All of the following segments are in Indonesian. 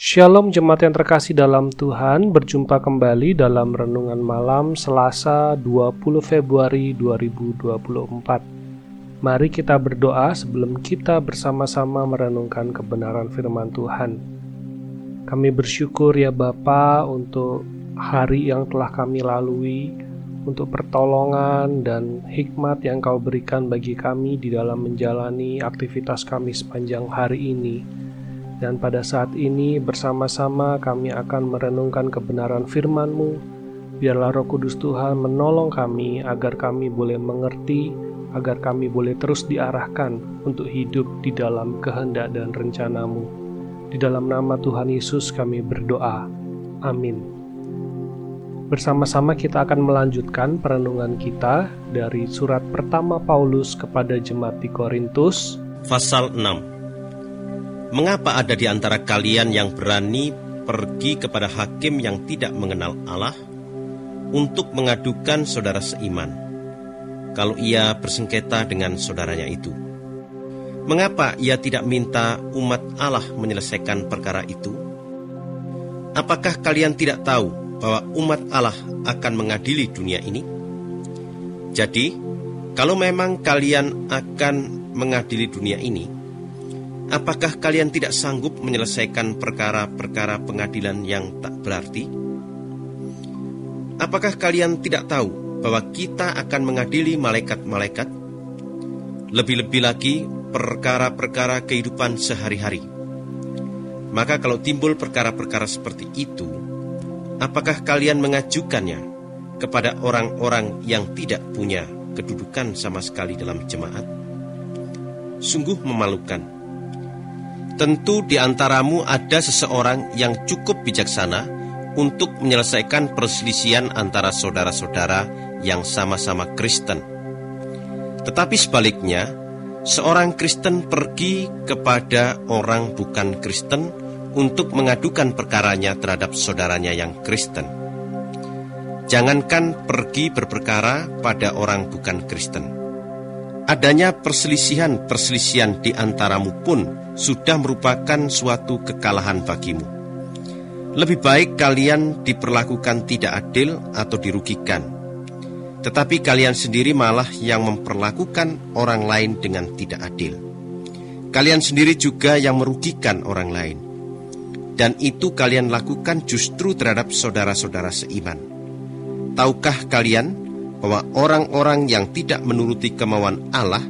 Shalom jemaat yang terkasih dalam Tuhan, berjumpa kembali dalam renungan malam Selasa 20 Februari 2024. Mari kita berdoa sebelum kita bersama-sama merenungkan kebenaran firman Tuhan. Kami bersyukur ya Bapa untuk hari yang telah kami lalui, untuk pertolongan dan hikmat yang kau berikan bagi kami di dalam menjalani aktivitas kami sepanjang hari ini. Dan pada saat ini bersama-sama kami akan merenungkan kebenaran firman-Mu. Biarlah roh kudus Tuhan menolong kami agar kami boleh mengerti, agar kami boleh terus diarahkan untuk hidup di dalam kehendak dan rencana-Mu. Di dalam nama Tuhan Yesus kami berdoa. Amin. Bersama-sama kita akan melanjutkan perenungan kita dari surat pertama Paulus kepada jemaat di Korintus. Pasal 6 Mengapa ada di antara kalian yang berani pergi kepada hakim yang tidak mengenal Allah untuk mengadukan saudara seiman kalau ia bersengketa dengan saudaranya itu? Mengapa ia tidak minta umat Allah menyelesaikan perkara itu? Apakah kalian tidak tahu bahwa umat Allah akan mengadili dunia ini? Jadi, kalau memang kalian akan mengadili dunia ini, Apakah kalian tidak sanggup menyelesaikan perkara-perkara pengadilan yang tak berarti? Apakah kalian tidak tahu bahwa kita akan mengadili malaikat-malaikat? Lebih-lebih lagi perkara-perkara kehidupan sehari-hari. Maka kalau timbul perkara-perkara seperti itu, apakah kalian mengajukannya kepada orang-orang yang tidak punya kedudukan sama sekali dalam jemaat? Sungguh memalukan Tentu di antaramu ada seseorang yang cukup bijaksana untuk menyelesaikan perselisihan antara saudara-saudara yang sama-sama Kristen. Tetapi sebaliknya, seorang Kristen pergi kepada orang bukan Kristen untuk mengadukan perkaranya terhadap saudaranya yang Kristen. Jangankan pergi berperkara pada orang bukan Kristen Adanya perselisihan-perselisihan di antaramu pun sudah merupakan suatu kekalahan bagimu. Lebih baik kalian diperlakukan tidak adil atau dirugikan. Tetapi kalian sendiri malah yang memperlakukan orang lain dengan tidak adil. Kalian sendiri juga yang merugikan orang lain. Dan itu kalian lakukan justru terhadap saudara-saudara seiman. Tahukah kalian bahwa orang-orang yang tidak menuruti kemauan Allah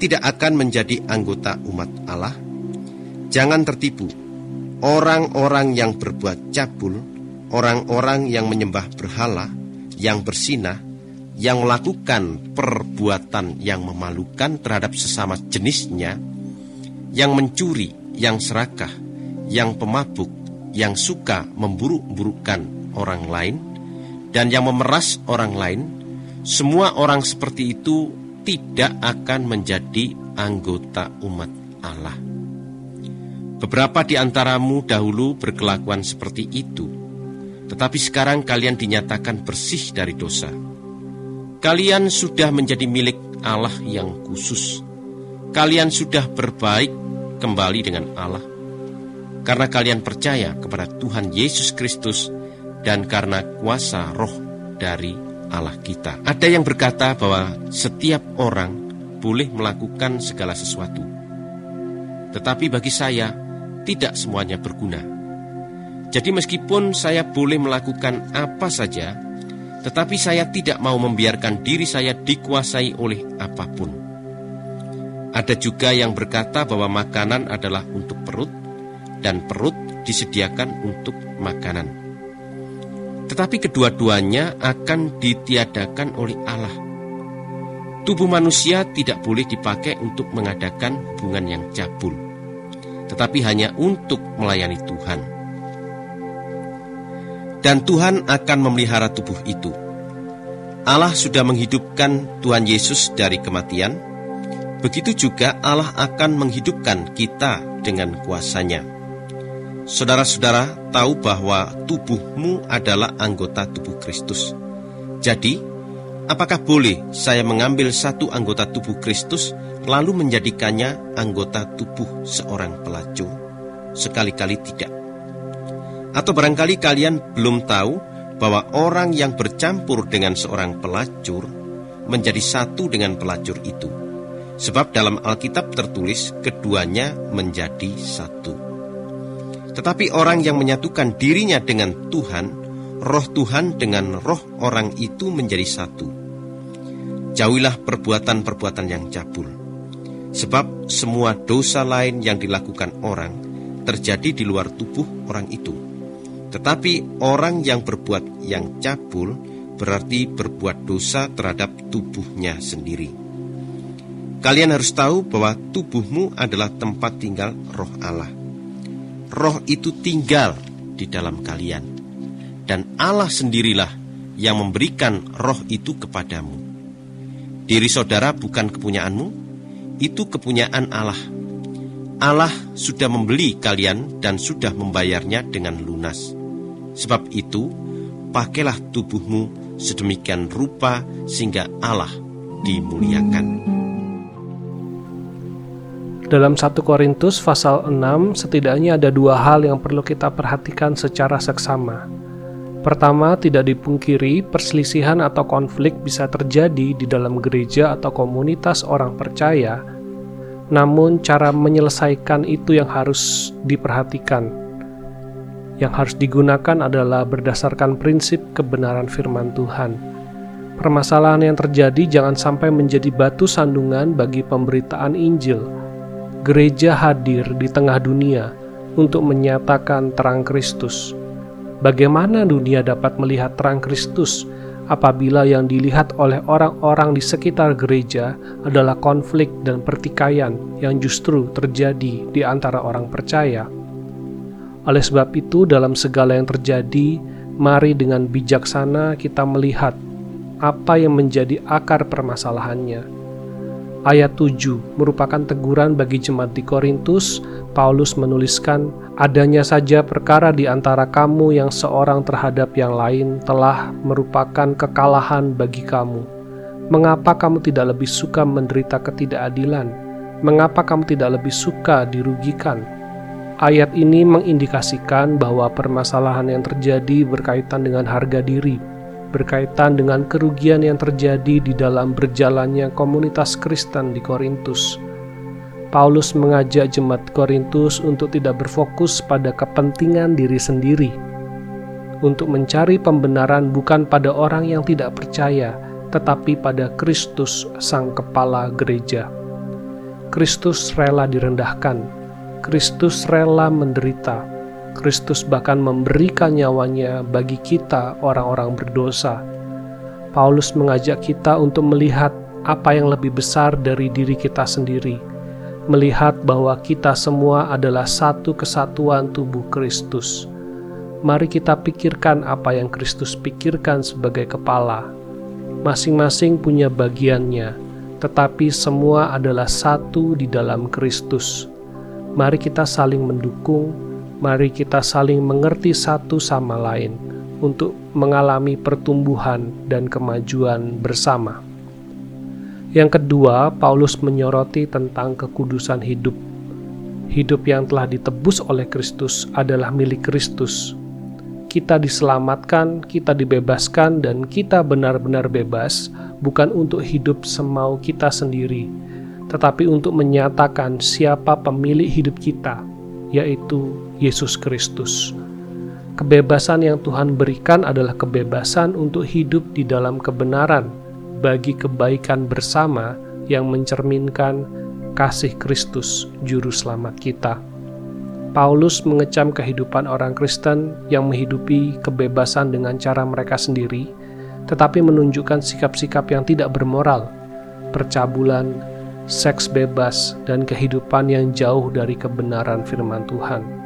tidak akan menjadi anggota umat Allah? Jangan tertipu. Orang-orang yang berbuat cabul, orang-orang yang menyembah berhala, yang bersinah, yang melakukan perbuatan yang memalukan terhadap sesama jenisnya, yang mencuri, yang serakah, yang pemabuk, yang suka memburuk-burukkan orang lain, dan yang memeras orang lain, semua orang seperti itu tidak akan menjadi anggota umat Allah. Beberapa di antaramu dahulu berkelakuan seperti itu, tetapi sekarang kalian dinyatakan bersih dari dosa. Kalian sudah menjadi milik Allah yang khusus. Kalian sudah berbaik kembali dengan Allah karena kalian percaya kepada Tuhan Yesus Kristus dan karena kuasa roh dari Allah kita. Ada yang berkata bahwa setiap orang boleh melakukan segala sesuatu. Tetapi bagi saya, tidak semuanya berguna. Jadi meskipun saya boleh melakukan apa saja, tetapi saya tidak mau membiarkan diri saya dikuasai oleh apa pun. Ada juga yang berkata bahwa makanan adalah untuk perut, dan perut disediakan untuk makanan. Tetapi kedua-duanya akan ditiadakan oleh Allah. Tubuh manusia tidak boleh dipakai untuk mengadakan hubungan yang cabul, tetapi hanya untuk melayani Tuhan. Dan Tuhan akan memelihara tubuh itu. Allah sudah menghidupkan Tuhan Yesus dari kematian, begitu juga Allah akan menghidupkan kita dengan kuasanya. Saudara-saudara tahu bahwa tubuhmu adalah anggota tubuh Kristus. Jadi, apakah boleh saya mengambil satu anggota tubuh Kristus lalu menjadikannya anggota tubuh seorang pelacur? Sekali-kali tidak. Atau barangkali kalian belum tahu bahwa orang yang bercampur dengan seorang pelacur menjadi satu dengan pelacur itu. Sebab dalam Alkitab tertulis keduanya menjadi satu. Tetapi orang yang menyatukan dirinya dengan Tuhan, roh Tuhan dengan roh orang itu menjadi satu. Jauhilah perbuatan-perbuatan yang cabul. Sebab semua dosa lain yang dilakukan orang terjadi di luar tubuh orang itu tetapi orang yang berbuat yang cabul berarti berbuat dosa terhadap tubuhnya sendiri. Kalian harus tahu bahwa tubuhmu adalah tempat tinggal roh Allah. Roh itu tinggal di dalam kalian. Dan Allah sendirilah yang memberikan roh itu kepadamu. Diri saudara bukan kepunyaanmu, itu kepunyaan Allah. Allah sudah membeli kalian dan sudah membayarnya dengan lunas. Sebab itu, pakailah tubuhmu sedemikian rupa sehingga Allah dimuliakan. Dalam 1 Korintus pasal 6 setidaknya ada dua hal yang perlu kita perhatikan secara seksama. Pertama, tidak dipungkiri perselisihan atau konflik bisa terjadi di dalam gereja atau komunitas orang percaya, namun cara menyelesaikan itu yang harus diperhatikan yang harus digunakan adalah berdasarkan prinsip kebenaran firman Tuhan. Permasalahan yang terjadi jangan sampai menjadi batu sandungan bagi pemberitaan Injil. Gereja hadir di tengah dunia untuk menyatakan terang Kristus. Bagaimana dunia dapat melihat terang Kristus apabila yang dilihat oleh orang-orang di sekitar gereja adalah konflik dan pertikaian yang justru terjadi di antara orang percaya? Oleh sebab itu, dalam segala yang terjadi, mari dengan bijaksana kita melihat apa yang menjadi akar permasalahannya. Ayat 7 merupakan teguran bagi jemaat di Korintus. Paulus menuliskan, "Adanya saja perkara di antara kamu yang seorang terhadap yang lain telah merupakan kekalahan bagi kamu. Mengapa kamu tidak lebih suka menderita ketidakadilan? Mengapa kamu tidak lebih suka dirugikan?" Ayat ini mengindikasikan bahwa permasalahan yang terjadi berkaitan dengan harga diri, berkaitan dengan kerugian yang terjadi di dalam berjalannya komunitas Kristen di Korintus. Paulus mengajak jemaat Korintus untuk tidak berfokus pada kepentingan diri sendiri, untuk mencari pembenaran bukan pada orang yang tidak percaya, tetapi pada Kristus, Sang Kepala Gereja. Kristus rela direndahkan, Kristus rela menderita. Kristus bahkan memberikan nyawanya bagi kita, orang-orang berdosa. Paulus mengajak kita untuk melihat apa yang lebih besar dari diri kita sendiri, melihat bahwa kita semua adalah satu kesatuan tubuh Kristus. Mari kita pikirkan apa yang Kristus pikirkan sebagai kepala. Masing-masing punya bagiannya, tetapi semua adalah satu di dalam Kristus. Mari kita saling mendukung, mari kita saling mengerti satu sama lain untuk mengalami pertumbuhan dan kemajuan bersama. Yang kedua, Paulus menyoroti tentang kekudusan hidup. Hidup yang telah ditebus oleh Kristus adalah milik Kristus. Kita diselamatkan, kita dibebaskan, dan kita benar-benar bebas, bukan untuk hidup semau kita sendiri, tetapi untuk menyatakan siapa pemilik hidup kita, yaitu Yesus Kristus. Kebebasan yang Tuhan berikan adalah kebebasan untuk hidup di dalam kebenaran bagi kebaikan bersama yang mencerminkan kasih Kristus, Juru Selamat kita. Paulus mengecam kehidupan orang Kristen yang menghidupi kebebasan dengan cara mereka sendiri, tetapi menunjukkan sikap-sikap yang tidak bermoral, percabulan, seks bebas, dan kehidupan yang jauh dari kebenaran firman Tuhan.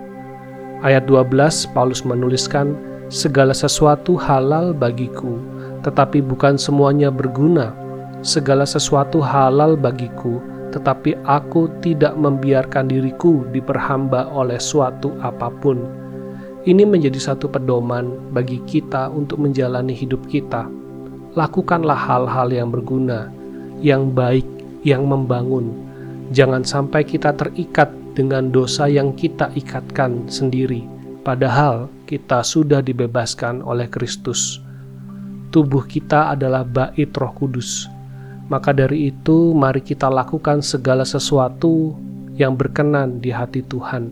Ayat 12, Paulus menuliskan, Segala sesuatu halal bagiku, tetapi bukan semuanya berguna. Segala sesuatu halal bagiku, tetapi aku tidak membiarkan diriku diperhamba oleh suatu apa pun. Ini menjadi satu pedoman bagi kita untuk menjalani hidup kita. Lakukanlah hal-hal yang berguna, yang baik, yang membangun. Jangan sampai kita terikat dengan dosa yang kita ikatkan sendiri padahal kita sudah dibebaskan oleh Kristus. Tubuh kita adalah bait Roh Kudus. Maka dari itu, mari kita lakukan segala sesuatu yang berkenan di hati Tuhan.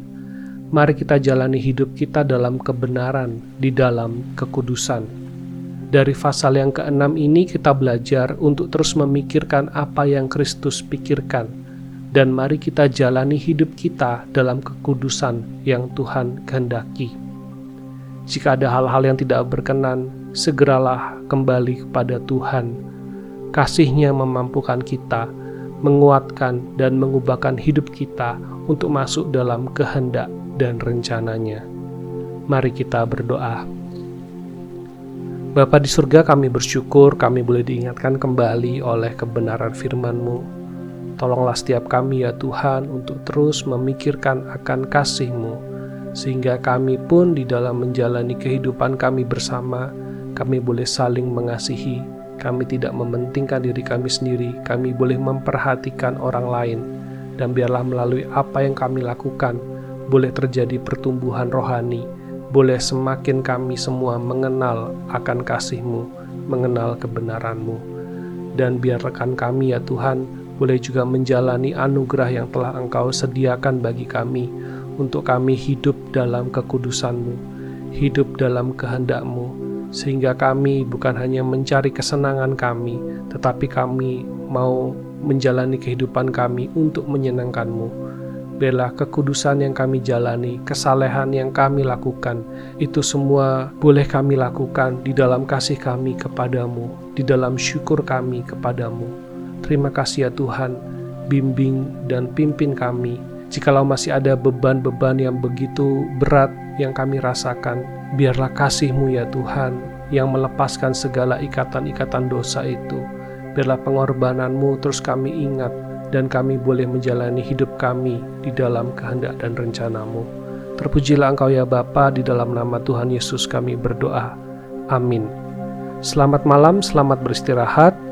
Mari kita jalani hidup kita dalam kebenaran, di dalam kekudusan. Dari pasal yang keenam ini, kita belajar untuk terus memikirkan apa yang Kristus pikirkan, dan mari kita jalani hidup kita dalam kekudusan yang Tuhan kehendaki. Jika ada hal-hal yang tidak berkenan, segeralah kembali kepada Tuhan kasihnya memampukan kita, menguatkan dan mengubahkan hidup kita untuk masuk dalam kehendak dan rencananya. Mari kita berdoa. Bapa di surga kami bersyukur kami boleh diingatkan kembali oleh kebenaran firman-Mu. Tolonglah setiap kami ya Tuhan untuk terus memikirkan akan kasih-Mu, sehingga kami pun di dalam menjalani kehidupan kami bersama, kami boleh saling mengasihi, kami tidak mementingkan diri kami sendiri, kami boleh memperhatikan orang lain, dan biarlah melalui apa yang kami lakukan, boleh terjadi pertumbuhan rohani, boleh semakin kami semua mengenal akan kasih-Mu, mengenal kebenaran-Mu. Dan biar rekan kami ya Tuhan, boleh juga menjalani anugerah yang telah Engkau sediakan bagi kami, untuk kami hidup dalam kekudusan-Mu, hidup dalam kehendak-Mu, sehingga kami bukan hanya mencari kesenangan kami, tetapi kami mau menjalani kehidupan kami untuk menyenangkan-Mu. Biarlah kekudusan yang kami jalani, kesalehan yang kami lakukan, itu semua boleh kami lakukan di dalam kasih kami kepadamu, di dalam syukur kami kepadamu. Terima kasih ya Tuhan, bimbing dan pimpin kami. Jikalau masih ada beban-beban yang begitu berat yang kami rasakan, biarlah kasih-Mu ya Tuhan yang melepaskan segala ikatan-ikatan dosa itu. Biarlah pengorbananmu terus kami ingat dan kami boleh menjalani hidup kami di dalam kehendak dan rencanamu. Terpujilah Engkau ya Bapa di dalam nama Tuhan Yesus kami berdoa. Amin. Selamat malam, selamat beristirahat.